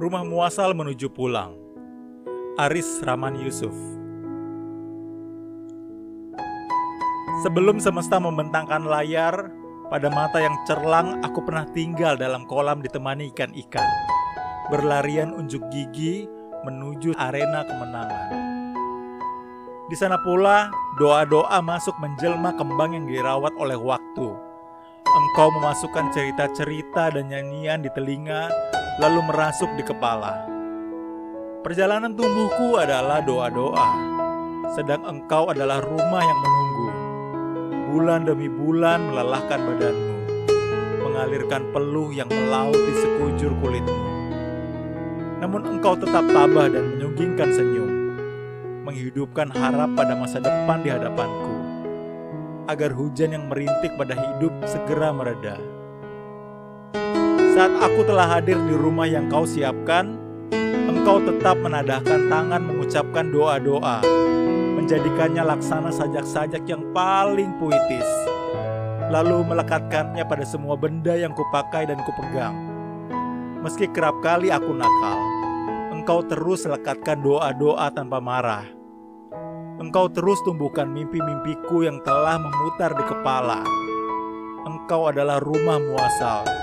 Rumah muasal menuju pulang. Aris Rahman Yusuf. Sebelum semesta membentangkan layar, pada mata yang cerlang aku pernah tinggal dalam kolam ditemani ikan-ikan. Berlarian unjuk gigi menuju arena kemenangan. Di sana pula doa-doa masuk menjelma kembang yang dirawat oleh waktu. Engkau memasukkan cerita-cerita dan nyanyian di telinga, lalu merasuk di kepala. Perjalanan tumbuhku adalah doa-doa, sedang engkau adalah rumah yang menunggu. Bulan demi bulan melelahkan badanmu, mengalirkan peluh yang melaut di sekujur kulitmu. Namun engkau tetap tabah dan menyunggingkan senyum, menghidupkan harap pada masa depan di hadapanku, agar hujan yang merintik pada hidup segera mereda. Saat aku telah hadir di rumah yang kau siapkan, engkau tetap menadahkan tangan mengucapkan doa-doa, menjadikannya laksana sajak-sajak yang paling puitis, lalu melekatkannya pada semua benda yang kupakai dan kupegang. Meski kerap kali aku nakal, engkau terus lekatkan doa-doa tanpa marah. Engkau terus tumbuhkan mimpi-mimpiku yang telah memutar di kepala. Engkau adalah rumah muasal.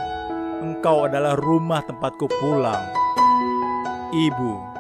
Engkau adalah rumah tempatku pulang. Ibu.